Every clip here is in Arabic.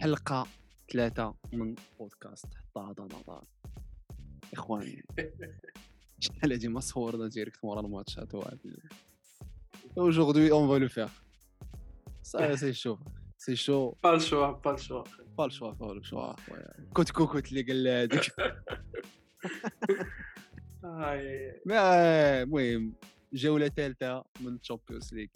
حلقة ثلاثة من بودكاست حتى هذا نظر إخواني شحال هادي ما صورنا direct مورا الماتشات c'est chaud. C'est chaud. Pas le choix, pas le choix. Pas le choix, pas le choix. Ouais. كوت كوكوت اللي قال هذيك المهم جوله ثالثه من ال Champions League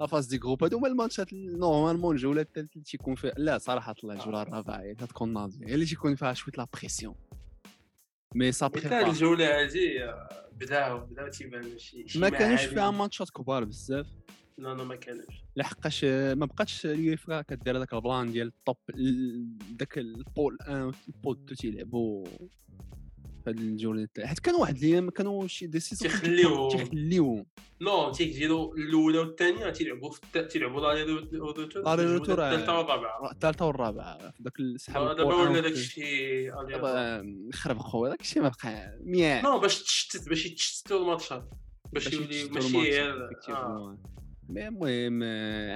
la phase de groupes هادو هما الماتشات اللي normalement الجوله الثالثه اللي تيكون فيها لا صراحة الله الجوله الرابعه هي تكون ناضيه هي اللي تيكون فيها شوية la pression mais ça prépare الجوله هادي آه، بداو بداو تيبان شي شي ما كانوش. فيها ماتشات كبار بزاف لا لا ما كانوش لحقاش ما بقاتش اليوفا كدير هذاك ال plan ديال ال top ال- داك ال poule 1 ال poule 2 تيلعبوا في هاد الجوله حيت كانوا واحد الأيام كانوا شي décisions تيخليوهم. تيخليوهم non تيجيروا الأولى والثانية تيلعبوا في تيلعبوا la retour، الثالثه والرابعة. الثالثه والرابعة داك السحاب دابا ولا داك الشيء دابا خرب خويا داك الشيء ما بقى مياه. نو باش تشتت باش يتشتتوا الماتشات. باش يولي ماشي آه. mais المهم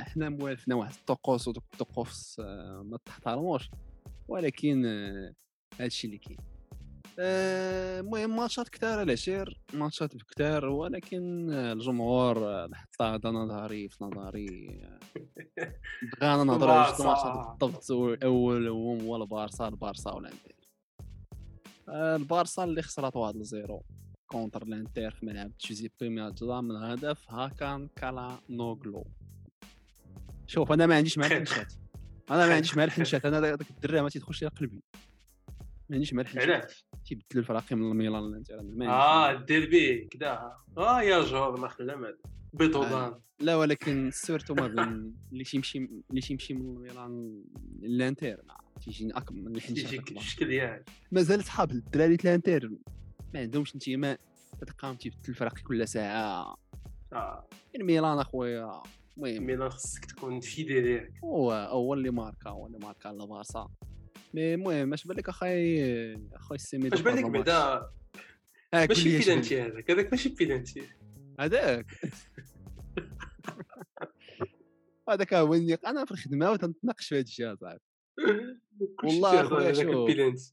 حنا موالفنا واحد الطقوس ودوك الطقوس آه، ما تحترموش. ولكن آه، هادشي اللي كاين. المهم ماتشات كثار العشير ماتشات بكثار ولكن آه، الجمهور آه، حتى هذا نظري في نظري آه، بغانا نهضروا على جوج. ماتشات بالضبط الأول هو البارسا البارسا والانتر آه، البارسا اللي خسرت 1 0 contre الإنتر في ملعب جوزيبي مياتزا من هدف هاكان كالا نوغلو شوف أنا ما عنديش مع. الحنشات أنا ما. عنديش مع الحنشات أنا داك الدري ما تيدخلش لي قلبي ما عنديش مع الحنشات علاش تيبدلوا الفراقي من الميلان للانتر آه الديربي كدا. آه يا جور ما خلا مال. بيتوضان لا ولكن سيرتو ما بين اللي تيمشي اللي تيمشي من الميلان للانتر ما تيجيني اكبر من الحنشات تيجيك أكبر. الشكل ديالك مازال صحاب الدراري الانتر ما عندهمش انتماء. تلقاهم تيبدل الفرق كل ساعة. آه. الميلان أخويا. المهم. ميلان خصك تكون فيدي ديالك هو هو اللي ماركا هو اللي ماركا على بارسا mais المهم اش بان لك اخاي اخويا السيمي اش بان لك بعدا؟ ماشي بيلانتي هذاك هذاك ماشي بيلانتي هذاك. هذاك هو اللي أنا في الخدمة وتنتناقش في هذا الشيء أصاحبي. والله أخويا شوف.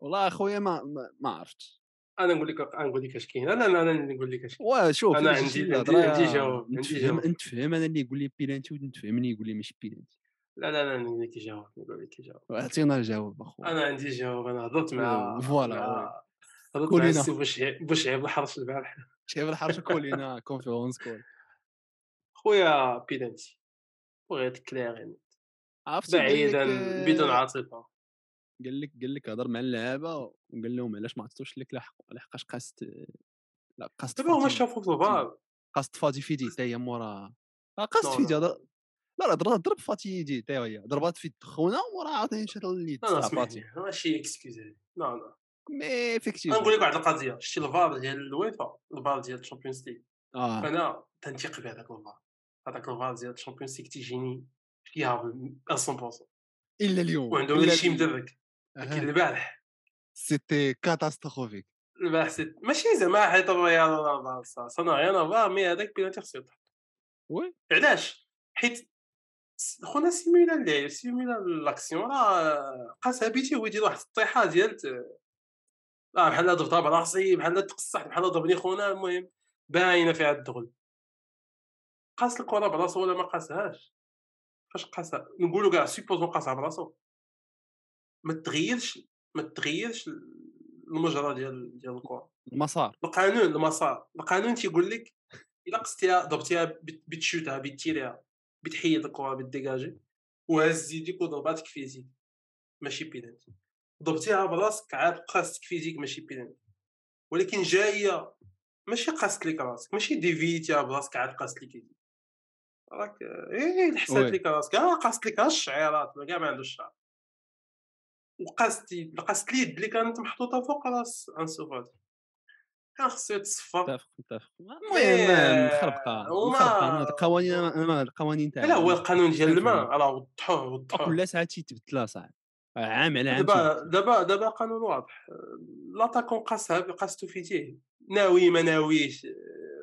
والله أخويا ما ما, عرفتش. أنا نقول لك أنا نقول لك اش كاين. أنا أنا نقول لك اش وشوف أنا إلا عندي- عندي- جواب، عندي جواب. نتفهم أنا اللي يقول لي بيلانتي ونتفهمني يقول لي ماشي بيلانتي لا لا لا نقول لك جواب نقول لك جواب اعطينا الجواب أخويا. أنا عندي جواب أنا هضرت مع فوالا، هضرت مع كلنا. السي بوشعيب بوشعيب الحرش البارح. شايف الحرشه كولينا كونفيرونس كول خويا بيلانتي بغيت كلير عرفتي قال لك، بعيدا آه، بدون عاطفة. قال لك قال لك هضر مع اللعابه وقال لهم علاش ما عطيتوش لك لحق لحقاش قاست لا قاست دابا هما شافوا في الفار قاست فاتي فيدي حتى هي مورا آه، قاست فيدي. هضر لا لا ضرب ضرب فاتي يدي حتى هي ضربات في الدخونه ومورا عاوتاني مشات لليد لا فاتي. ماشي اكسكيوز لا لا. مي فيكتيف نقول لك واحد القضية شتي الفار ديال الويفا الفار ديال الشامبيونز ليغ. آه. أنا تنثق بهذاك الفار. هذاك الفار ديال الشامبيونز ليغ تيجيني فيها 100% إلا اليوم وعندهم شي. مدرك. لكن البارح. سيتي كاتاستروفيك البارح سيت ماشي زعما حيت الريال ولا البارسا صنع فار مي هذاك بيناتي خصو يطلع وي. علاش؟ حيت خونا سيميلا اللي سيميلا لاكسيون. راه قاسها بيتي هو يدير واحد الطيحة ديال آه بحال ضربتها براسي بحال تقصح بحال ضربني خونا المهم باينة فيها الدغل قاس الكرة براسو ولا ما قاسهاش؟ فاش قاسها؟ نقولوا كاع سيبوزون قاسها براسو. ما تغيرش ما تغيرش المجرى ديال ديال الكرة. المسار. القانون المسار. القانون تيقول لك إلا قصتيها ضربتيها بت- بتشوتها بتيريها بتحيد الكره بتديجاجي. وهز يديك وضرباتك فيديك ماشي بينالتي ضربتيها براسك عاد قاستك فيديك ماشي بينالتي ولكن جاية ماشي قاست لك راسك ماشي ديفيتيها براسك عاد قاست لك يديك. راك إيه لحسات وي. لك راسك. آه قاست لك ها الشعيرات ما كاع ما عندوش الشعر وقاست قاست اليد اللي كانت محطوطة فوق راس انسو فاتي كان خصو يتصفى. متفق متفق. المهم مخربقه وما- القوانين القوانين تاع لا هو القانون ديال الماء؟ راه وضحوه وضحوه. كل ساعة تيتبدل صاحبي. عام على عام دابا. دابا دابا قانون واضح. لاطاكون قاسها قاستو فيتيه ناوي ما ناويش.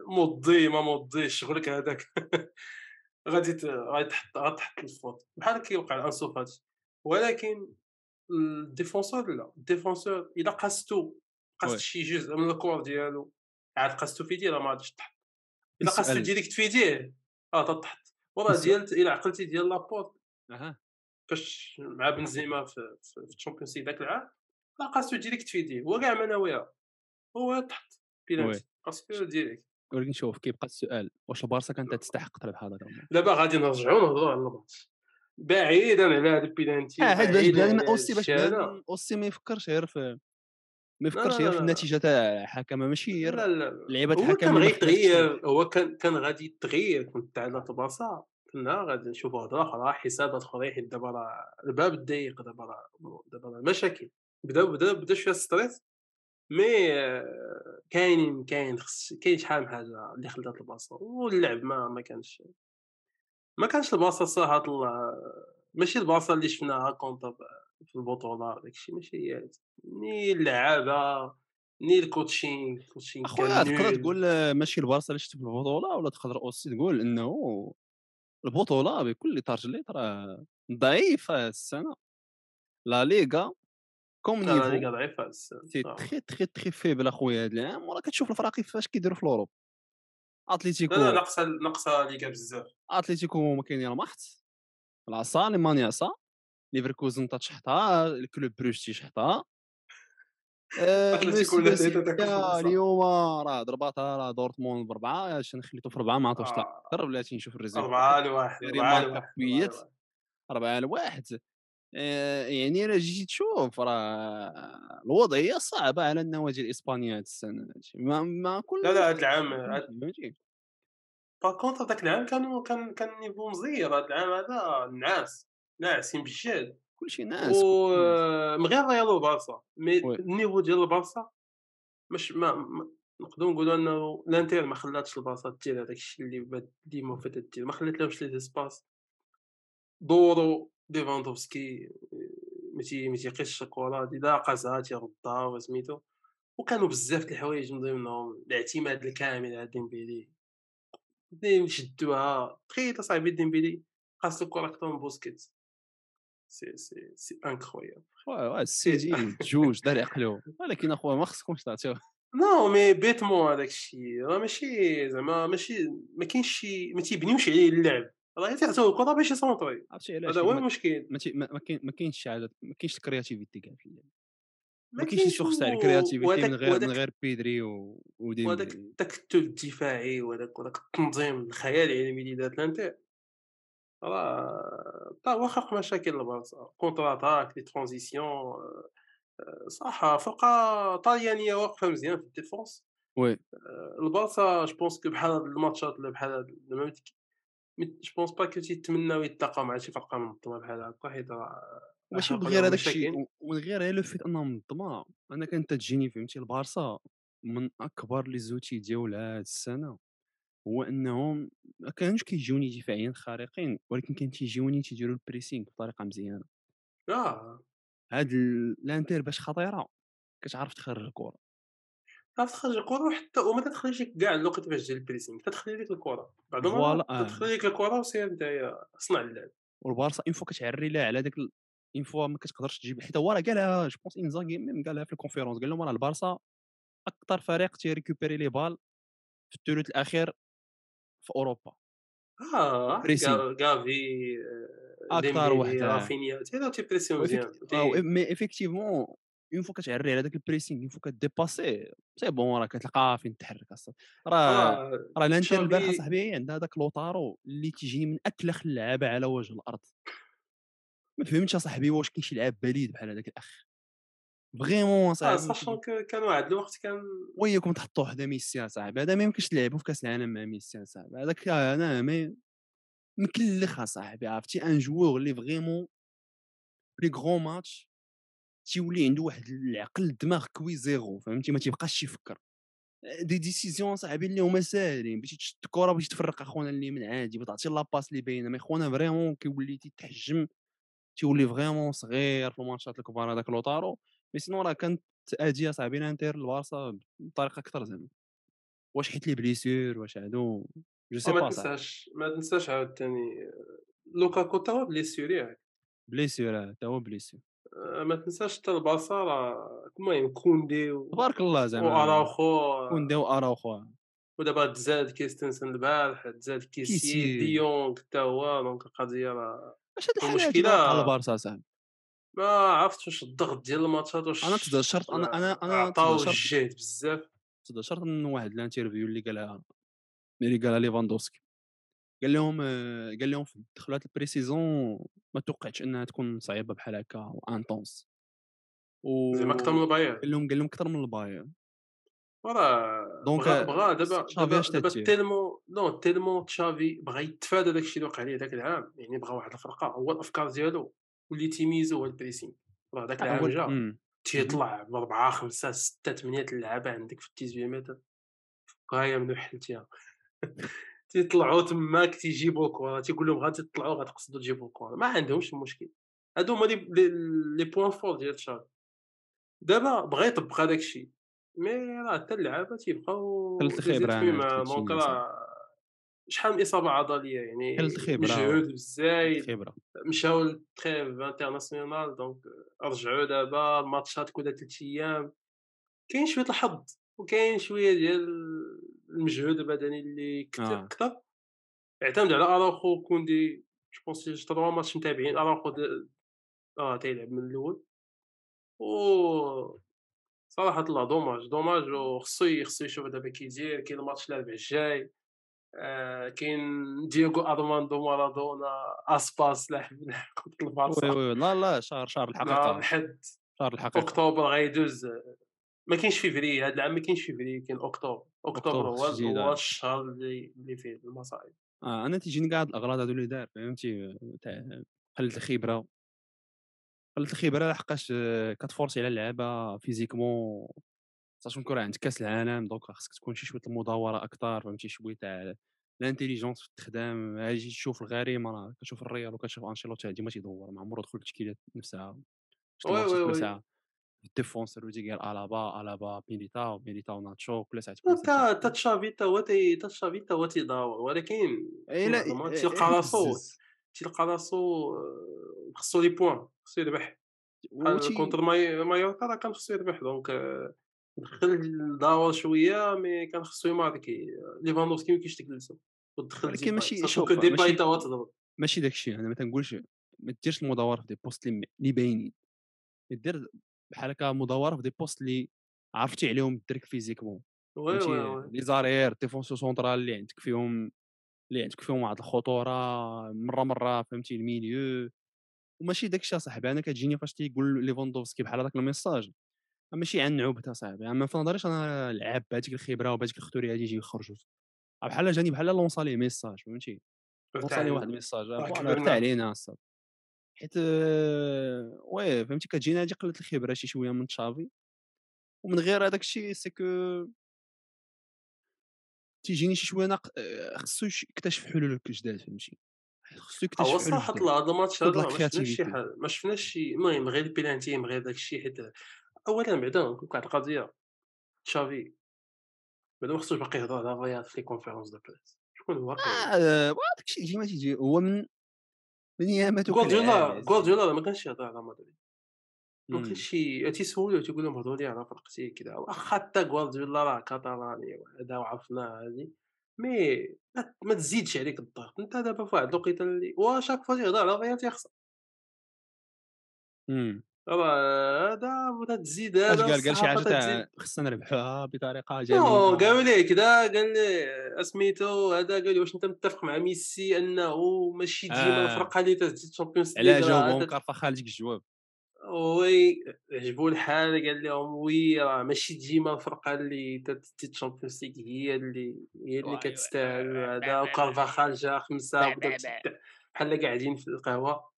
مضي ما مضيش شغلك هذاك. غادي ت- غادي تحط غادي تحط ال faute. بحال كيوقع لأنسو فاتي ولكن ال défenseur لا. ال défenseur إلا قاستو oui. شي جزء من ال corps ديالو عاد قاستو في يديه راه ما غاديش تحط. إلا السؤال- direct في يديه آه تطحط وراه ديال إلا عقلتي ديال لابورت. أها. فاش مع بنزيما في في في الشامبيونز ليغ ذاك العام راه قاستو direct في يديه هو كاع ما ناويها هو تحط بينالتي قاستو direct. ولكن شوف كيبقى السؤال واش البارسا كانت تستحق تربح هذا دابا غادي نرجعوا نهضروا على الماتش. بعيدا على هذا البينالتي آه حيت باش aussi باش. بنادم aussi ما يفكرش غير في ما يفكرش غير في. النتيجة تاع الحكمة ماشي لعيبه هو الحكم كان ما غادي يتغير هو كان كان غادي يتغير كنت تاع البارسا كنا غادي نشوفوا هضره أخرى حسابات أخرى حيت دابا راه الباب ضيق دابا راه دابا راه مشاكل. بدا بدا بدا شوية stress mais آه، كاين كاين خص كاين شحال من حاجة اللي خلات البارسا واللعب ما ما كانش ما كانش البارسا صراحة ماشي البارسا اللي شفناها contre في البطولة داكشي ماشي هي. ni اللعابة ni ال coaching ال coaching أخويا تقدر. تقول ماشي البارسا اللي شفت في البطولة ولا تقدر aussi تقول إنه البطولة بكل ترجليط راه ضعيفة السنة. لا ليغا كوم لا لا ليغا نيفو ضعيفة السنة. سي. تخي تخي تخي فيبل اخويا هاد العام وراه كتشوف الفرق كيفاش كيديروا في الأوروب. اتليتيكو لا لا ناقصة ناقصة ليغا بزاف. أتليتيكو ما كاين المحط العصا ليمانياسا ليفركوزن تشحطها الكلوب بروش تيشحطها اليوم راه ضرباتها راه دورتموند بربعه اش نخليتو في ربعه ما آه. أكثر بلاتي نشوف الريزلت أربعة لواحد دايرين أربعة ماركة لواحد بويات. أربعة لواحد. أربعة لواحد آه، يعني الا جيتي تشوف راه الوضعيه صعبه على النوادي الإسبانية هاد السنة. ما ما كل لا لا هاد العام par contre داك العام كانوا كان كان ال niveau مزير هاد العام هذا نعاس ناعسين بجد كلشي ناس و. من غير ريال وبارسا mais oui. ال niveau ديال البارسا مش ما, ما نقدروا نقولوا انه الانتر ما خلاتش البارسا دير هذاك الشيء اللي ديما فاتت دير. ما خلات لهمش لي سباس دورو ليفاندوفسكي ما تي- ما تيقيش الكره دي لا قازها تيردها وسميتو وكانوا بزاف د الحوايج من ضمنهم. الاعتماد الكامل على ديمبيلي. ديم شدوها. تخيل أصاحبي ديمبيلي قاس الكره أكثر من بوسكيتس. سي سي سي انكرويابل واه واه السيدي جوج دار عقلو ولكن اخويا ما خصكمش تعطيوه non mais bêtement هذاك الشيء راه ماشي زعما ماشي ما كاينش شي ما تيبنيوش عليه اللعب راه تيعطيوه الكره باش ي centrer عرفتي علاش هذا هو المشكل ما كاينش شي ما كاينش ال créativité كاع في اللعب ما كاينش source تاع و- ال créativité من غير من غير بيدري و وديمبلي وهذاك التول الدفاعي وهذاك وهذاك التنظيم الخيال العلمي اللي دارت لانتر راه خلق مشاكل البارسا contre-attaque les transitions صح فرقه طاليانيه واقفه مزيان في ال défense oui البارسا je pense que بحال هاد الماتشات اللي بحال هاد mais je pense pas que تيتمناو يتلاقاو مع شي فرقه منظمه بحال هكا حيت راه ماشي غير هذاك الشيء مشاكل. ومن غير غير le fait انها منظمه أنا كانت تجيني فهمتي البارسا من اكبر les outils ديالها هاد السنة هو إنهم ما كانوش كيجوني دفاعيا خارقين ولكن كان تيجوني تيديروا ال pressing بطريقة مزيانة. آه. هاد ال- الإنتر باش خطيرة كتعرف تخرج الكرة. تعرف تخرج الكرة وحتى وما تدخليش لك كاع الوقت باش دير ال pressing تدخل لك الكرة. بعد المرات آه. تدخل لك الكرة وسير نتايا صنع اللعب. والبارسا une fois كتعري لها على داك une fois ما كتقدرش تجيب حيت هو راه قالها je pense انزاغي même قالها في ال conférence قال لهم راه البارسا أكثر فريق تي récupérer les balles في الثلث الأخير في أوروبا. آه كافي آه، واحد، آه. رافينيا تيداو تيبريسيون مزيان mais effectivement une fois كتعري على داك ال pressing une fois ك dépasser c'est bon راه كتلقى فين تحرك أصاحبي. راه آه، راه الانتر البارحة صاحبي عندها داك لوطارو اللي تيجيني من اكلخ اللعابه على وجه الأرض. ما فهمتش اصاحبي واش كاين شي لعاب بليد بحال هذاك الأخ. فريمون صاحبي ساشون كو كان واحد الوقت كان وياكم تحطوا حدا ميسي صاحبي هذا ما يمكنش تلعبوا في كأس العالم مع ميسي صاحبي هذاك أنا ما مكلخ صاحبي عرفتي؟ un joueur اللي vraiment les grands matchs تيولي عنده واحد العقل الدماغ QI zéro فهمتي؟ ما تيبقاش يفكر. des décisions صاحبي اللي هما ساهلين باش تشد الكرة باش تفرق أخونا اللي من عادي وتعطي la passe اللي باينة ما خونا vraiment كيولي تيتحجم تيولي vraiment صغير في الماتشات الكبار هذاك لوطارو mais sinon راه كانت اديه صاحبي الانتر البارسا بطريقة أكثر زعما. واش حيت les blessures واش هادو je sais même pas صاحبي تنساش ما تنساش عاوتاني لوكاكو تا هو blessure ياك. blessure حتى هو blessure. آه، ما تنساش حتى البارسا راه المهم كوندي و... تبارك الله زعما. واراوخو كوندي وأراوخو ودابا تزاد كريستنسن البارح تزاد كيسي. ديونغ حتى هو donc القضية راه أش هاد المشكلة- على البارسا صاحبي؟ ما عرفتش واش الضغط ديال الماتشات واش أنا شرط أنا أنا أنا عطاو الجهد بزاف. تقدر شرط من واحد ال interview اللي قالها اللي قالها ليفاندوفسكي. قال لهم آه، قال لهم في دخلات ال présaison ما توقعتش إنها تكون صعيبة بحال هكا و intense و زعما أكثر من الباير. قال لهم قال لهم أكثر من البايرن وراه donc بغا دابا تشافي دابا؟ tellement non tellement تشافي بغا يتفادى داك الشيء اللي وقع ليه ذاك العام. يعني بغا واحد الفرقة هو الأفكار ديالو. واللي تيميزو هو ال pressing. راه جا مم. تيطلع بأربعة خمسة ستة ثمانيه اللعابة عندك في 18 متر. هاهي من حلتيها تيطلعوا تماك تيجيبوا الكره تيقول لهم غادي تطلعوا غتقصدوا تجيبوا الكره ما عندهمش مشكل. هادو هما les points forts ديال تشافي دابا بغا يطبق هذاك الشيء mais راه حتى اللعابة تيبقاو هادشي donc راه شحال من إصابة عضلية يعني. مجهود خبره مشاو لل trêve internationale donc رجعوا دابا الماتشات كل ثلاث أيام. كاين شوية الحظ وكاين شوية ديال المجهود البدني اللي كثر آه. اعتمد على اراوخو كوندي je pense شي trois matchs متابعين. اراوخو د- آه تيلعب من الأول. و صراحة الله dommage dommage وخصو خصو يشوف دابا كي يدير كاين الماتش الاربع الجاي. كاين دييغو أرماندو مارادونا أسباس لاعب لاعب oui البارسا oui. لا لا شهر شهر الحقيقة. الحد شهر الحقيقة. أكتوبر غيدوز. ما كاينش فيفري هذا العام ما كاينش فيفري كاين أكتوبر. أكتوبر هو هو آه. الشهر اللي فيه المصايب. آه أنا تيجيني كاع هاد الأغراض هادو اللي دار فهمتي؟ تاع قله الخبرة. قله الخبرة لحقاش آه، كت forcer على اللعابه physiquement. تكون راه عندك كاس العالم donc خاصك تكون شي شوية المداورة أكثر فهمتي شوية تاع ال intelligence في التخدام أجي تشوف الغريمة راه كتشوف الريال وكتشوف أنشيلوتي ديما تيدور ما عمرو دخل التشكيله نفسها oui oui oui. ال défense روديغير ألابا ألابا ميليتاو ميليتاو ناتشو كل ساعة تا تا تشافي تا هو تا تشافي تا هو تيداور ولكن إيه راسو بزز. تيلقى راسو آه، خصو les points خصو يربح. contre ماي- مايوركا راه كان خصو يربح donc آه، دخل داور شوية mais كان خصو يماركي ليفاندوفسكي ما كاينش تجلسو ودخل ولكن ماشي- شوف، ديباي ماشي- تا هو تضرب ماشي داكشي أنا ما تنقولش ما ديرش المداوره في des postes اللي باينين. دير بحال هكا مداوره في des postes اللي عرفتي عليهم الدرك physiquement. les arrières défenseurs centraux اللي عندك فيهم اللي عندك فيهم واحد الخطورة مرة مرة فهمتي الميليو. وماشي داكشي اصاحبي أنا كتجيني فاش تيقول ليفاندوفسكي بحال هذاك الميساج. ماشي عن نعوبه اصاحبي أما في نظري أنا لعاب بهذيك الخبرة وبهذيك الخطوريه هذه يجي يخرجوا بحال جاني بحال لونسا ليه ميساج فهمتي وصل لي واحد الميساج. ارتاح علينا الصاد حيت آه، وي فهمتي كتجينا هذه قلة الخبرة شي شوية من تشافي ومن غير هذاك الشيء سي كو تيجيني شي شوية ناق آه، خصو يكتشف حلول جداد فهمتي خصو يكتشف هو صراحة جداد. هذا الماتش هذا ما شفناش شي. حاجة ما شفناش شي المهم غير البينالتي غير داك الشيء حيت اولا بعدا نقول لك واحد القضية تشافي بعدا ما خصوش باقي يهضر على فيات في les conférences de presse شكون هو كاين آه الشيء يجي ما تيجي هو من من ايامات غوارديولا غوارديولا ما كانش يهضر على مدريد. ما مم. كانش تيسولو تيقول لهم هضروا لي على فرقتي كذا واخا حتى غوارديولا راه كاتالاني وهذا وعرفناه هادي مي ما- تزيدش عليك الضغط. أنت دابا في واحد الوقيته اللي وشاك فوا تيهضر على فيات يخسر. مم. راه هذا تزيد هذا قال؟ قال شي حاجة تزيد. تاع خصنا نربحوها بطريقة جميلة. قالوا ليه كذا قال لي أسميتو هذا قال لي واش أنت متفق مع ميسي أنه ماشي ديما آه. الفرقة اللي تزيد تشامبيونز علاه جاوبهم؟ كارفا خالتك الجواب. وي عجبو الحال قال لهم وي راه ماشي ديما الفرقة اللي تزيد تشامبيونز ليغ هي اللي هي اللي كتستاهل هذا. وكارفاخال جا خمسة بحال قاعدين في القهوة.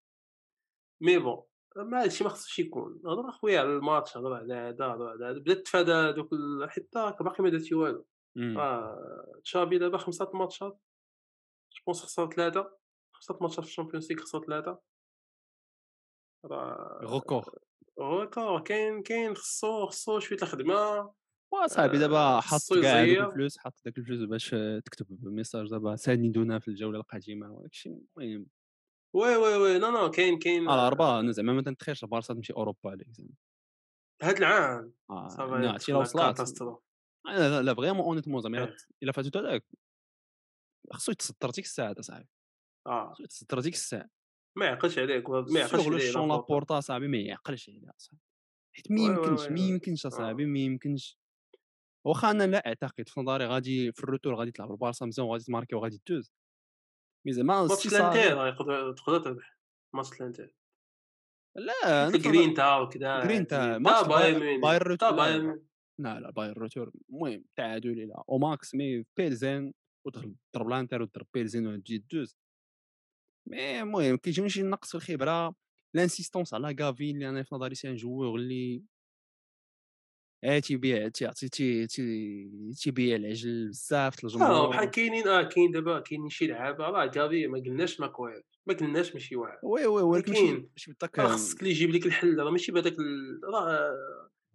mais bon. ما هادشي ما خصوش يكون. هضر أخويا على الماتش هضر على هذا هضر على هذا. بدا تفادى دوك حتى باقي ما درتي والو. آه، تشافي دابا خمسة ماتشات. je pense خسر ثلاثة. خمسة ماتشات في ال Champions League خسر ثلاثة. راه record record كاين كاين خصو خصو شوية الخدمة. وصاحبي دابا آه، حط خصو كاع. الفلوس حط داك الفلوس باش تكتب ميساج دابا ساندونا في الجولة القادمة وداك الشيء. المهم. وي وي وي. نو نو كاين كاين. على أربعة أنا زعما ما تنتخيلش البارسا تمشي أوروبا عليك زعما. هاد العام. آه، لو وصلات. كاتاستروف لا لا, فريمون اونيتمون زعما إيه. إلا- فاتو هذاك خصو يتسطر ديك الساعة اصاحبي آه. خصو يتسطر ديك الساعة. ما يعقلش عليك ما يعقلش عليه شون لابورتا. صاحبي ما يعقلش عليها صاحبي. حيت ما يمكنش ما. يمكنش آه. اصاحبي ما يمكنش. واخا أنا لا أعتقد في نظري غادي في ال retour غادي تلعب البارسا مزيان وغادي تماركي وغادي تدوز. mais زعما ماتش الانتر تقدر تربح ماتش الانتر لا جرينتا وكذا جرينتا، تا ماتش بايرن تا لا،. لا بايرن retour المهم تعادل لا au max mais بيلزين وتضرب لانتر وتضرب بيلزين وتجي دوز mais المهم كيجيني شي نقص في الخبرة l'insistance على كافي اللي أنا في نظري c'est un joueur اللي آه تيبيع تيعطي تي تي تيبيع العجل بزاف آه الجمهور بحال كاينين آه كاين دابا كاينين شي لعابة راه كافي ما قلناش ما كوير ما قلناش ماشي واعر. oui oui ولكن ماشي. ماشي بداك خصك اللي يجيب لك الحل راه ماشي بهذاك راه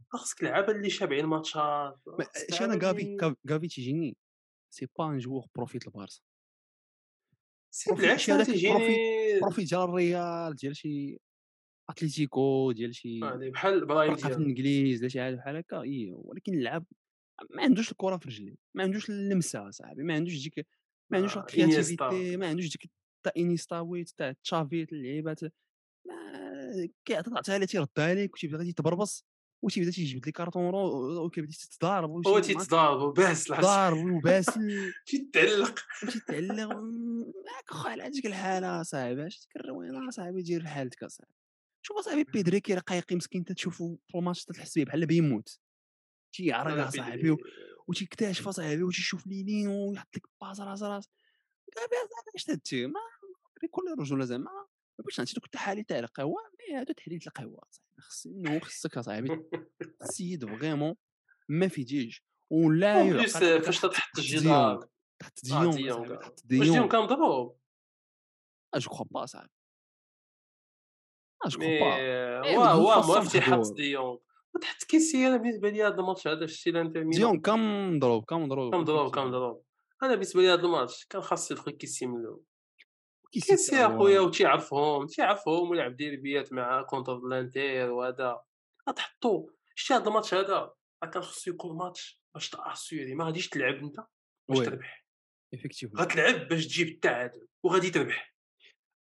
خصك لعابه اللي شابعين ماتشات شي أنا كافي كافي تيجيني c'est pas un joueur profil البارسا. سي بالعكس تيجيني بروفيت ديال الريال ديال شي اتليتيكو ديال شي آه، بحال في ديال الإنجليز ولا شي حاجة بحال هكا إي ولكن اللعب ما عندوش الكرة في رجليه ما عندوش اللمسة صاحبي ما عندوش ديك ما عندوش آه، الكرياتيفيتي إنيستا. ما عندوش ديك تاع إنيستا ويت تاع تشافي اللعيبات ما كيعطي تعطيها ليه تيردها لك وتيبدا غادي تبربص وتيبدا تيجبد لك كارطون رو وكيبدا تتضارب هو تيتضارب وباس العصا ضارب وباسل تيتعلق. وتيتعلق معاك خا على هذيك الحالة صاحبي اش ديك الروينة صاحبي دير بحالتك اصاحبي شوف أصاحبي بيدري كي قايقي مسكين تتشوفو في الماتش تحس به بحال بيموت. تيعرق صاحبي و- وتيكتشف صاحبي وتيشوف ليلين ويحط لك باز راس راس. اش تدتي ما كل رجوله زعما ما بغيتش نعطي دوك التحاليل تاع القهوة مي هادو تحليل القهوة صاحبي خص انه خصك صاحبي السيد فريمون ما في ديج. ولا بليس يعقل فاش تحط الجدار تحت آه، صاحبي، آه. تحت واش ديون كان مضروب جو كخوا با صاحبي جو مي كخوا با واه هو واه خاصهم موافق تيحط يحضروا. ديونغ وتحت كيسي أنا بالنسبة لي هذا الماتش هذا شتي الانتر ميلان ديونغ كان مضروب كان مضروب كان مضروب كان مضروب أنا بالنسبة لي هذا الماتش كان خاص يدخل كيسي من الأول كيسي هو. اخويا وتيعرفهم تيعرفهم ولعب ديربيات مع كونتر الانتر وهذا غتحطو شتي هذا الماتش هذا كان خصو يكون ماتش باش تاسيوري ما غاديش تلعب انت باش. تربح effectivement غتلعب باش تجيب التعادل وغادي تربح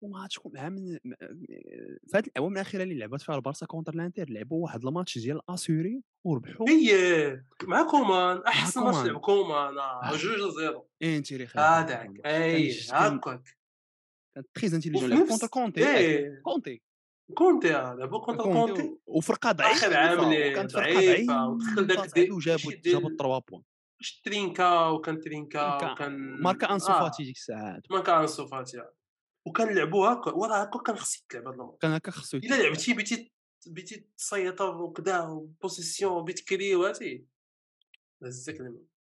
مع من في هذه الاعوام الأخيرة اللي لعبت فيها البارسا contre الانتر لعبوا واحد الماتش ديال assurer وربحوا. هي مع كومان أحسن ماتش. لعب كومان آه،. جوج zéro انتيري هذاك اي هاكاك كان très intelligent contre كونتي. كونتي. كونتي آه، لعبوا contre كونتي وفرقة ضعيفة اخر عام كانت فرقة ضعيفة ودخل داك وجابوا جابوا 3 points. واش ترينكا وكان ترينكا. وكان ماركا انسو آه، فاتي ديك الساعات. ماركا انسو فاتي هكا وراه هكا كان خصك تلعب هذا الماتش كان هكا خصو إلا لعبتي petit petit تسيطر وكذا و possession بتكري وهاتي هزك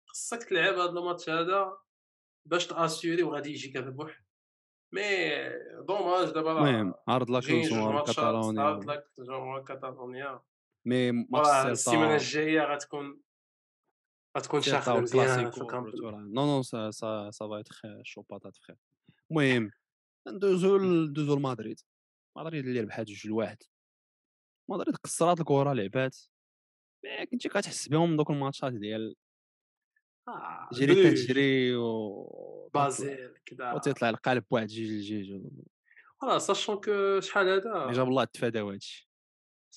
خصك تلعب هذا الماتش هذا باش ت assurer وغادي يجيك الربح مي دوماج دابا المهم عرض لك جمهور ماتشات عرض كاتالونيا. لك جمهور كاتالونيا. مي ماتش السيمانة الجاية غتكون غتكون شاخده مزيان. نو نو سا سا سا فا اتخ شو باتات فخير المهم ندوزو ندوزو لمدريد. مدريد اللي ربحات جوج لواحد مدريد قصرات الكرة لعبات. مي كنتي كتحس بهم دوك الماتشات ديال آه، جري تجري و بازيل كذا وتيطلع القالب بواحد جوج لجوج فوالا ساشون كو شحال هذا؟ جاب الله تفادى هادشي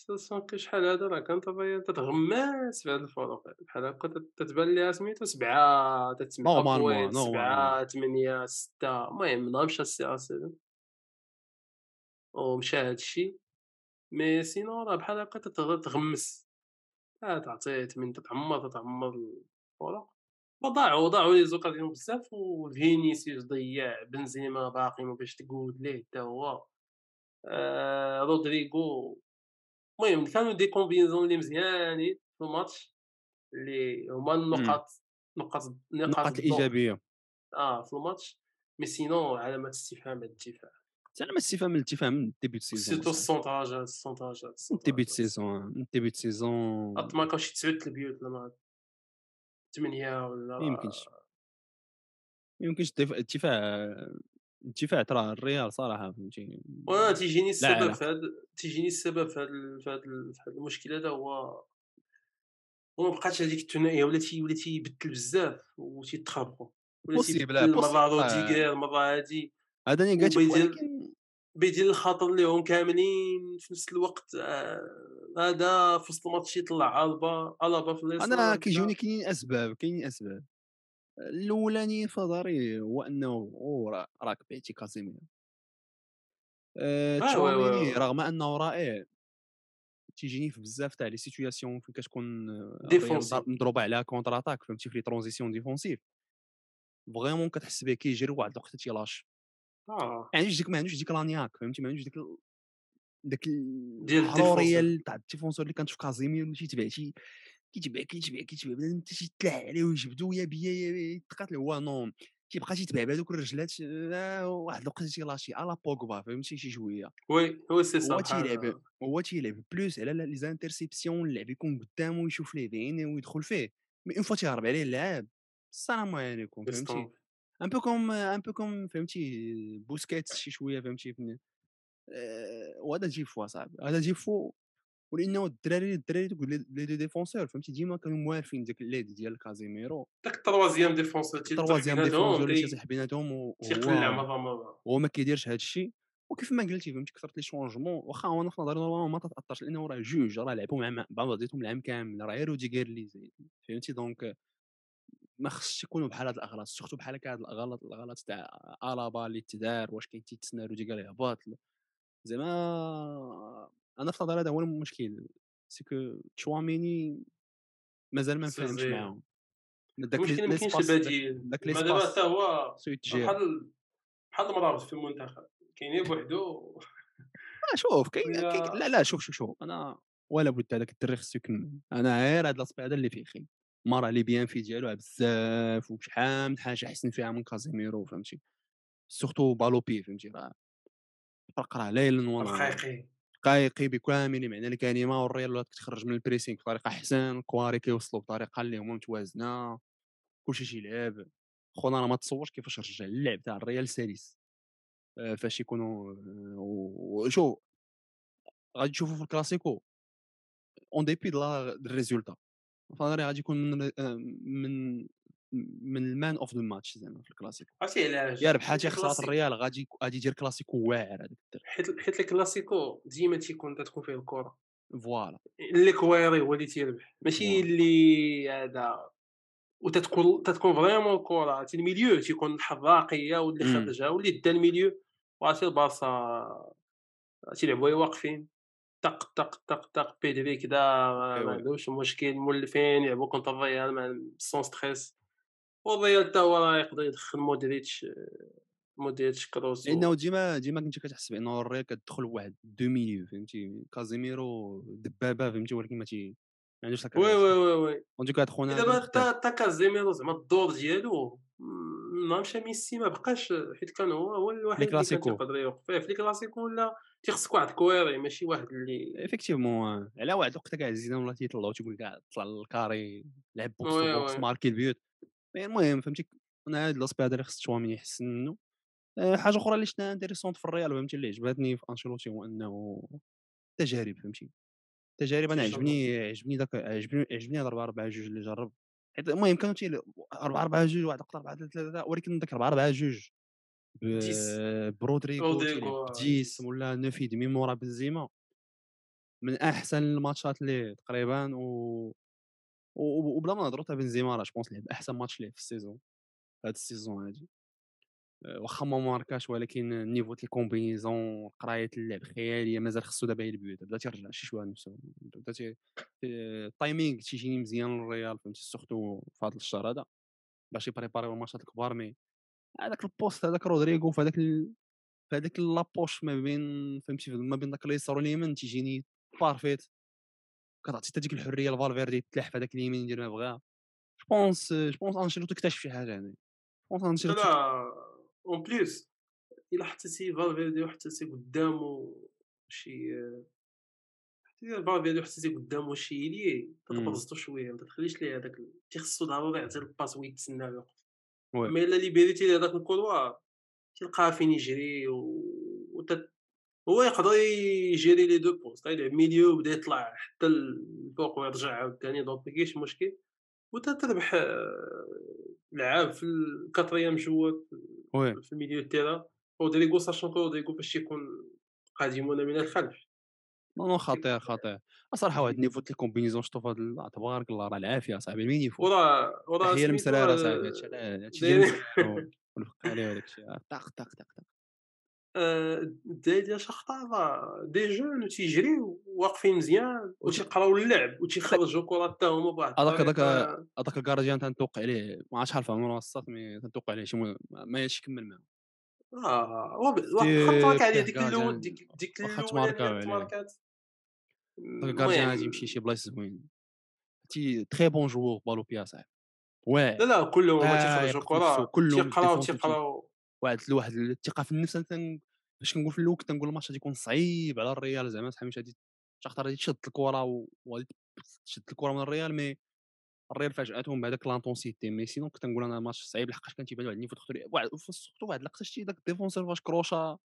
ساشون كو شحال هذا راه كانت هي تتغماس في هاد الفروق بحال هكا تت- تتبان ليها سميتو سبعة تتسمع بوينت سبعة. ثمانية ستة المهم نهار مشى السي ار 7 ومشى هادشي مي سينو راه بحال هكا تتغ- تتغمس آه تعطي من تتعمر تتعمر الفروق وضاعوا ضاعوا les occasions بزاف. وفينيسيوس ضيع بنزيما باقي ما باش تقود ليه حتى هو. آه رودريغو المهم كانوا des combinaisons اللي مزيانين في الماتش اللي هما النقاط نقاط النقاط الضعف. الإيجابية. آه في ال match. mais sinon علامات استفهام الدفاع. علامة استفهام الاتفاهم من début de saison surtout السونتراجات السونتراجات من ديبي دو سيزون من ديبي دو سيزون. ما كان شي تسعود البيوت لما ثمانية ولا ما يمكنش. ما يمكنش الدفاع الدفاع ترى الريال صراحة فهمتي وأنا تيجيني السبب في هاد تيجيني السبب في ال- في هاد المشكل هذا هو وما بقاتش هذيك الثنائية ولا تي ولا تيبدل بزاف وتيتخربقوا ولا تيبدل مرة روديغير مرة هادي هذا négatif ولكن بيدير الخاطر ليهم كاملين في نفس الوقت آه، هذا في وسط الماتش يطلع ألبا الابا في اليسار أنا. كيجوني كاينين أسباب كاينين أسباب الأولاني في نظري هو أنه راك بعتي كازيميرو. آه، آه، تشاوميني. رغم أنه رائع. تيجيني في بزاف تاع les situations فين كتكون آه، مضروبه على contre-attaque فهمتي في les transitions défensives vraiment كتحس به كيجري واحد الوقت تيلاش آه. ما عندوش ديك ما عندوش ديك la niaque فهمتي ما عندوش ديك ديال الحروريه تاع ال défenseur اللي كانت في كازيميرو اللي تيتبع شي كيتبع كيتبع كيتبع بنادم انت عليه ويجبدو يا بيا يا يتقاتل. هو non كيبقى تيتبع بهذوك الرجلات آه، واحد الوقت تيلاشي على بوغبا فهمتي شي شوية. oui هو si هو تيلعب هو تيلعب plus على les interceptions اللعب يكون قدامه ويشوف ليه بعينيه ويدخل فيه. mais une fois تيهرب عليه اللعاب السلام عليكم فهمتي. un peu comme un peu comme فهمتي بوسكيتس شي شوية فهمتي آه، وهذا جي فوا صاحبي هذا جي فو ولأنه الدراري الدراري دوك les deux défenseurs فهمتي؟ ديما كانوا موالفين ديك l'aide ديال كازيميرو. داك ال troisième défenseur ال troisième défenseur اللي تيطيح بيناتهم و- تيقلع وهو مره مره هو ما كيديرش هذا الشيء وكيف ما قلتي فهمتي؟ كثرت les changements واخا أنا في نظري normalement ما تتأثرش لأنه راه جوج راه لعبوا مع بعضياتهم العام كامل راه غير روديغير اللي زايد فهمتي؟ donc ما خصش يكونوا بحال هاد الاغلاط surtout بحال هكا هاد الأغلاط الأغلاط تاع الابا اللي تدار واش كاين تيتسنى روديغير يهبط زعما أنا في هذا هو المشكل c'est que تشواميني مازال ما نفهمش. معاهم. داك المشكل ما كاينش ما دابا حتى هو بحال بحال المرابط في المنتخب كاين بوحدو آه شوف كاين لا لا شوف شوف شوف أنا ولا بد هذاك الدري خصو يكمل أنا غير هذا الأسبيع هذا اللي فيه خير مرة لي بيان في ديالو بزاف وشحال من حاجة احسن فيها من كازيميرو فهمتي؟ surtout balle au pied فهمتي؟ راه فرق راه ليل ونهار رقيقي دقايقي بكامل معنى الكلمة والريال كتخرج من ال pressing بطريقة أحسن الكواري كيوصلوا بطريقة اللي هما متوازنة كلشي تيلعب خونا راه ما تصورش كيفاش رجع اللعب تاع الريال سلس آه، فاش يكونوا آه، و- وشوف غادي تشوفوا في الكلاسيكو. en dépit de ال résultat. فنظري غادي يكون من آه، من ال man of the match زعما في الكلاسيكو عرفتي علاش يا خسرات الكلاسيكو- الريال غادي غادي يدير كلاسيكو واعر هذاك حيت حيت الكلاسيكو ديما تيكون تكون فيه الكره voilà اللي كويري هو اللي تيربح ماشي. اللي هذا وتتكون تتكون vraiment الكره ال milieu تيكون الحراقيه واللي مم. خرجها واللي دا ال milieu وعرفتي البارسا تيلعبوا واقفين طق طق طق طق بيدري كدا ما عندوش مشكل مولفين يلعبوا contre الريال sans stress والريال حتى هو راه يقدر يدخل مودريتش مودريتش كروس و- لأنه ديما ديما كنت كتحس بأنه الريال كتدخل واحد du milieu فهمتي كازيميرو دبابة فهمتي ولكن ما تي ما عندوش oui oui oui oui اون خونا دابا. حتى حتى كازيميرو زعما الدور ديالو نهار مشى ميسي ما بقاش حيت كان هو هو الوحيد اللي كان. تيقدر يوقف فيه في les كلاسيكو ولا تيخصك واحد كويري ماشي واحد اللي effectivement على واحد الوقت كاع زيدان ولا تيطلعوا تيقول كاع طلع لل carré لعب box box. marqué البيوت المهم فهمتي أنا هاد الاسبيع هذا اللي خص تشواميني يحسن منه آه، حاجة أخرى اللي شفتها intéressante في الريال فهمتي اللي عجبتني في أنشيلوتي هو أنه تجارب فهمتي تجارب أنا. عجبني عجبني داك عجبني عجبني هذا 4 4 2 اللي جرب حيت المهم كانوا تي 4 4 2 واحد 4 3 3 ولكن داك 4 4 2 ديس. برودريغو رودريغو، تيلعب dix. ب dix ولا neuf et demi مورا بنزيما من أحسن الماتشات اللي تقريبا و- وبلا ما نهضروا تاع بنزيما راه je pense لعب احسن ماتش ليه في ال saison هاد ال saison هادي واخا ما ماركاش ولكن ال niveau تاع ال combinaisons قراية اللعب خياليه مازال خصو دابا يلبيو بدا تيرجع شي شوية لنفسه بدا تي ال timing تيجيني مزيان للريال فهمتي؟ surtout في هذا الشهر هذا. باش يبريباريو الماتشات الكبار mais هذاك ال poste هذاك رودريغو في هذاك. في هذاك la poche ما بين فهمتي؟ ما بين داك اليسار واليمين تيجيني parfaite كتعطي حتى ديك الحرية لفالفيردي يتلاح في هذاك اليمين يدير ما بغا je pense je pense أنشيلوتي اكتشف شي حاجة هنا je pense أنشيلوتي لا en plus الا حطيتي فالفيردي وحطيتي قدامه شي فالفيردي وحطيتي قدامه شي لي مم. تتبسطو شوية ما تخليش ليه هذاك تيخصو ضروري يعطي ال passe ويتسنى ويوقف oui. أما إلا ليبيريتي ليه هذاك ال couloir تلقاه فين يجري و هو يقدر يجيري لي deux postes يلعب milieu وبدا يطلع حتى الفوق ويرجع عاوتاني donc ما كاينش مشكل. وتا تربح آه، لعاب في ال quatrième جوات oui. في ال milieu terrain. رودريغو sachant que رودريغو باش يكون قادمون من الخلف. non non خطير خطير صراحة واحد ال niveau ديال ال combinaisons شفتو في ال- تبارك الله راه العافية صاحبي المينيفو وراه وراه هي المسراره آه، صاحبي هادشي هادشي ونفك عليه وداك الشيء. طق طق طق طق آه، ديال شختار راه des jeunes وتيجريو واقفين مزيان وتيقراو اللعب وتيخرجوا كرة حتى هما بواحد هذاك- هذاك-. هذاك ال gardien تنتوقع عليه ما عرفتش عارف عمره الصات mais تنتوقع عليه شي ما يكمل معاه آه واخا عليه ديك الأول. ديك ديك عليه. التماركات هذاك ال gardien غادي يمشي شي بلايص زوين. تي très bon joueur ballon au pied صاحبي. واعر لا لا كلهم آه، تيخرجوا كرة تيقراو تيقراو. واحد الواحد الثقة في النفس تن... باش كنقول في الأول كنت نقول الماتش غادي يكون صعيب على الريال زعما صاحبي مش غادي شختار غادي تشد الكرة وغادي تشد الكرة من الريال mais الريال فاجاتهم بهذاك l'intensité mais sinon كنت نقول أنا ماتش صعيب لحقاش كان تيبان واحد ال niveau تخطري واحد surtout واحد اللقطه شتي داك ال défenseur فاش كروشا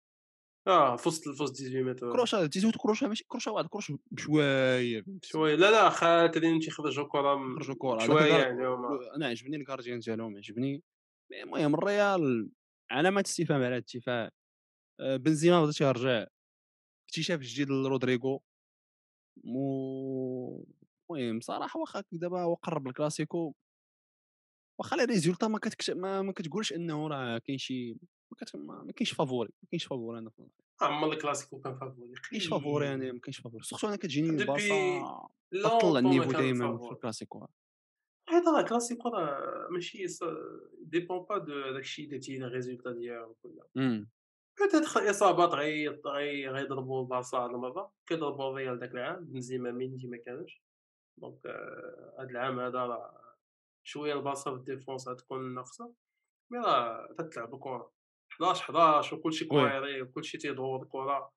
آه في وسط في وسط 18 متر كروشا تيزوت كروشا ماشي كروشا واحد كروش بشوية؟ شوية لا لا خاطرين تيخرجوا كره خرجوا كره شوية يعني أنا عجبني ال gardien ديالهم عجبني المهم الريال علامات استفهام على هذا الدفاع آه، بنزيما بدا تيرجع اكتشاف جديد لرودريغو مو المهم صراحة واخا دابا هو قرب الكلاسيكو. واخا les résultats ما كتكش ما, ما كتقولش إنه راه كاين شي ما, كت... ما ما كاينش favori ما كاينش favori أنا ما عمر الكلاسيكو كان favori. كاينش favori أنا ما كاينش favori. surtout أنا كتجيني Depuis بارسا لا كطلع ال niveau دائما في. الكلاسيكو. حيت راه الكلاسيكو راه ماشي dépend pas de داكشي اللي تي les résultats ديالو كلها امم peut-être الاصابات غي غي غيضربوا البارسا هاد المره كيضربوا الريال داك العام بنزيما ميندي ما كانش donc هاد العام هذا راه شوية البارسا في ال défense غتكون ناقصه mais راه تتلعب الكره 11 11 وكلشي oui. كويري وكلشي تيدور الكره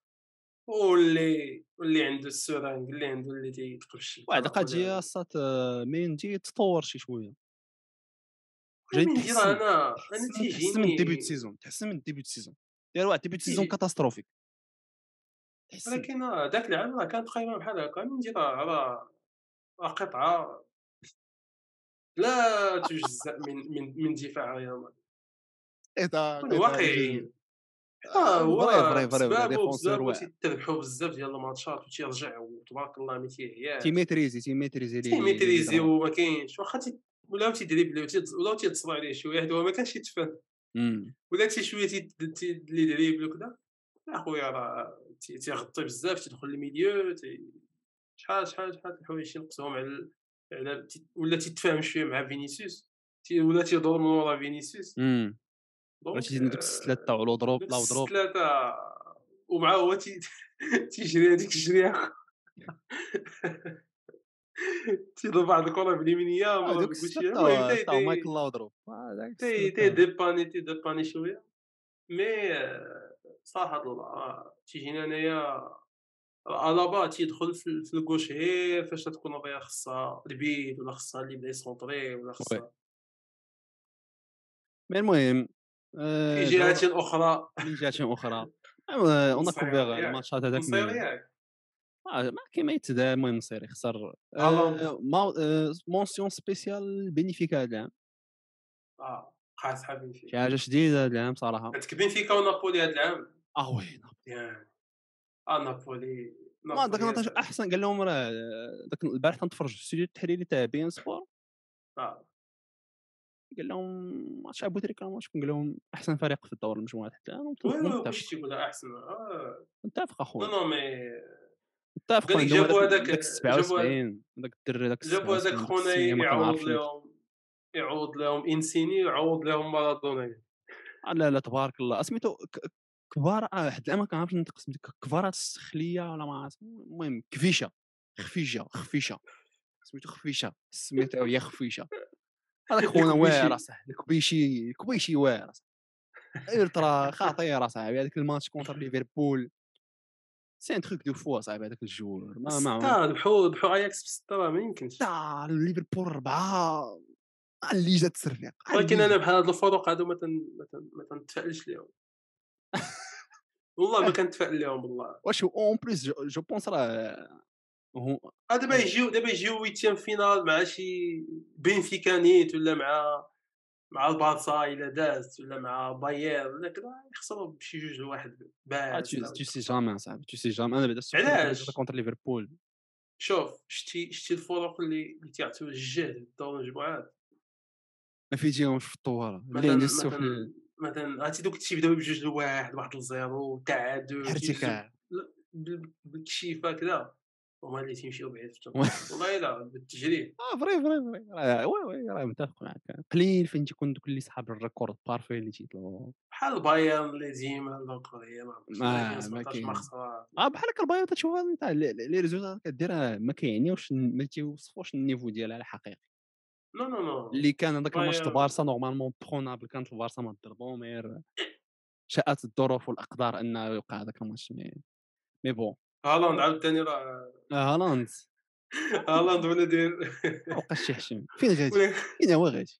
واللي واللي عنده l'assurance اللي عنده اللي تيتقفش واحد القضية صات آه، ميندي تطور شي شوية. جاي راه أنا أنا تحسن تحسن من début تيجيني saison تحسن من début saison داير واحد début saison catastrophique ولكن راه داك العام راه كانت تقريبا بحال هكا مندي راه راه راه قطعة. لا تجزأ من من من دفاع ريال مدريد. واقعيين آه هو vrai vrai vrai défenseur تيربحوا بزاف ديال الماتشات وتيرجع وتبارك الله ما تيهياش تيميتريزي تيميتريزي تيميتريزي وما كاينش. واخا تي- ولاو تيدريبليو تيتص- ولاو تيتصلوا عليه شوية حيت هو ما كانش يتفهم. ولا شي شوية تي- تي- les dribbles وكذا أخويا راه تي- تيغطي بزاف تيدخل ال milieu تي- شحال شحال شحال الحوايج تينقصهم على على ولا تيتفاهم شوية مع فينيسيوس ولا تيدور من ورا فينيسيوس تيزيد دوك السلات تاع ولو دروب لا ودروب ثلاثة ومع هو تي- تيجري هذيك الجريه تيضرب واحد الكرة باليمينيه ما تقولش السلات تاع مايكل لا آه، تي السلات تي ديباني تي ديباني شوية. مي صراحة الله آه، تيجيني أنايا الابا تيدخل في ال- في الكوش غير فاش تكون الريال خصها البيت ولا خصها اللي بدا يسونطري ولا خصها مي المهم في آه، جهات أخرى. من جهات أخرى. اون كوفير. الماتشات هذاك آه، ما كاين ما يتدا المهم نصير يخسر. آه، مونسيون سبيسيال بينيفيكا هذا العام. آه شي حاجة شديدة هذا العام صراحة. كتكبين فيك ونابولي هذا العام؟ آه وي آه نابولي ما داك سلام. أحسن قال لهم راه داك البارح تنتفرج في الاستوديو التحليلي تاع بي إن سبور. قال لهم ماتش أبو تريكة ماتش قال لهم أحسن فريق في الدور المجموعات حتى أنا متفق أحسن آه. متفق اخويا نو مي متفق جابوا هذاك داك جابوا 77 داك الدري داك جابوا هذاك 77 خونا يعوض لهم يعوض لهم إنسيني يعوض لهم مارادونا. آه لا لا تبارك الله. سميتو كبار آه، واحد العام ما كنعرفش ننطق سميتو كبارات السخلية ولا ما عرفت المهم كفيشة. خفيشة خفيشة. سميتو خفيشة. سميتو هي خفيشة. هذاك خونا. واعر اصاحبي الكبيشي الكبيشي واعر ترى خطير اصاحبي هذاك الماتش كونتر ليفربول. سي ان تروك دو فوا صاحبي هذاك الجور ما ما ستة ذبحوا ذبحوا اياكس بستة راه ما يمكنش. تاع ليفربول اربعه اللي جات الترفيق ولكن أنا بحال هاد الفروق هادو ما تن- ما تن- ما تنتفائلش ليهم والله ما كنتفائل لهم والله. واش اون بليس جو بونس راه هو آه، دابا يجيو دابا يجيو ويتيام فينال مع شي بنفيكا نيت ولا مع مع البارسا إلا دازت ولا مع باير ولا كذا يخسروا بشي جوج لواحد باس تو سي جامي صاحبي تو سي جامي أنا بعدا علاش؟ كونتر ليفربول. شوف شتي شتي الفرق اللي اللي تيعطيو الجهد في دور المجموعات. ما في اللي مثلا عندي مثلا مثلا عرفتي دوك تيبداو بجوج لواحد واحد لزيرو تعادل ارتكاع بال- بالكشيف هكذا هما اللي تيمشيو بعيد في والله لا بالتجريب آه فري فري فري راه- وي وي راه متفق معك. قليل فين تيكون دوك اللي صحاب الريكورد بارفي اللي تيطلعوا بحال بايرن اللي ديما الكوريا ما ما- 2017 ما كاين. آه بحال هكا البايو تشوفها تاع لي لي ريزولتا كدير آه، ما كيعنيوش ما تيوصفوش النيفو ديالها الحقيقي. نو نو نو. اللي كان هذاك الماتش. البارسا نورمالمون برونابل كانت البارسا ما ضربهم غير شاءت الظروف والأقدار أنه يوقع هذاك الماتش مي مي بون. هالاند عاوتاني راه آه، هالاند. هالاند ولا داير بقاش شيحشم فين غادي فين هو غادي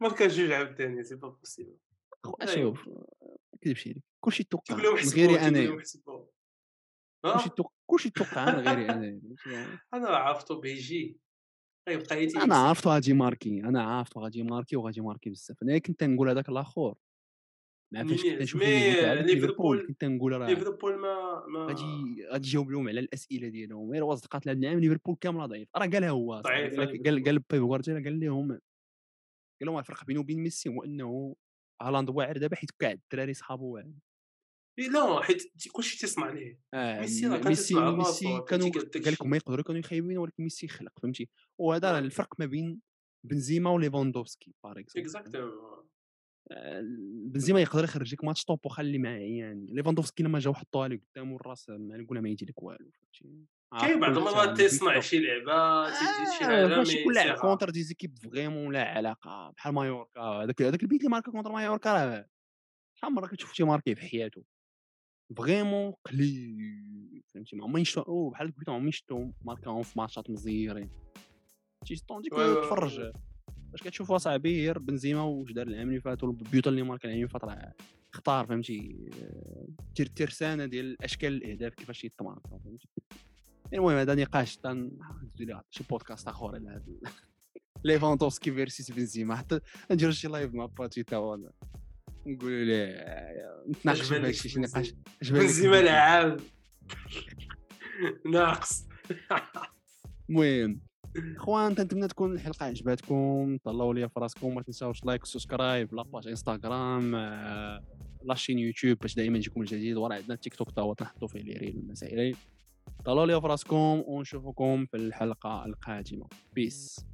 ماركا جوج عاوتاني سي با بوسيبل. شوف ما كذبش عليك كلشي توقع من غيري تيقول أنا. لهم حسبوه كلشي كلشي توقع من غيري أنا أنا راه عرفتو بيجي غيبقى أنا عرفتو غادي ماركي أنا عرفتو غادي ماركي وغادي ماركي بزاف. أنا كنت نقول هذاك الآخر. مع فاش كنت نشوف ليفربول- كنت نقول راه ليفربول ما ما غادي غادي يجاوب لهم على الأسئلة ديالهم. غير واصدقات هذا العام ليفربول كامله ضعيف. راه قالها هو ضعيفة قال قال بيب غوارديولا قال لهم قال لهم الفرق بينه وبين ميسي هو أنه هالاند واعر دابا حيت كاع الدراري صحابو واعر لا حيت كلشي تيصنع ليه. آه ميسي راه ميسي ميسي كان كانوا قال لك. هما يقدروا يكونوا خايبين ولكن ميسي يخلق فهمتي؟ وهذا نعم. الفرق ما بين بنزيما وليفاندوفسكي par exemple exactement آه، بنزيما يقدر يخرج لك ماتش top وخلي معاه يعني ليفاندوفسكي لما جا وحطوها لك قدامه الراس ما نقولها ما يجي لك والو فهمتي؟ كاين بعض المرات تيصنع شي لعبة تيجي شي آه، حاجة ماشي كل لاعب. contre des équipes vraiment لا علاقة بحال مايوركا هذاك هذاك البيت اللي ماركا contre مايوركا راه شحال من مرة كتشوف شي ماركي في حياته. vraiment قليل فهمتي؟ ما عمرني شفتو بحال البيت ما عمرني شفتو ماركاهم في ماتشات مزيرين. tandis que oui. تفرج. باش كتشوف صاحبي غير بنزيما واش دار العام اللي فات والبيوت اللي ماركا العام اللي فات راه اختار فهمتي؟ آه، تير ترسانه ديال أشكال الأهداف كيفاش يتماركا فهمتي؟ المهم هذا نقاش ندير ليه شي بودكاست آخر على هذا ليفاندوفسكي versus بنزيما. حتى نديرو شي live مع باتي تا هو. نقولوا ليه نتناقشوا في عجبانك هادشي شي نقاش. بنزيما. لعاب ناقص. المهم إخوان تنتمنى تكون الحلقة عجباتكم طلعوا لي في راسكم ما تنساوش like و subscribe la page إنستغرام آه، la chaîne يوتيوب باش دائما يجيكم الجديد. وراه عندنا تيك توك تا هو تنحطوا فيه لي ريل والمسائل طلعوا لي في راسكم ونشوفكم في الحلقة القادمة. بيس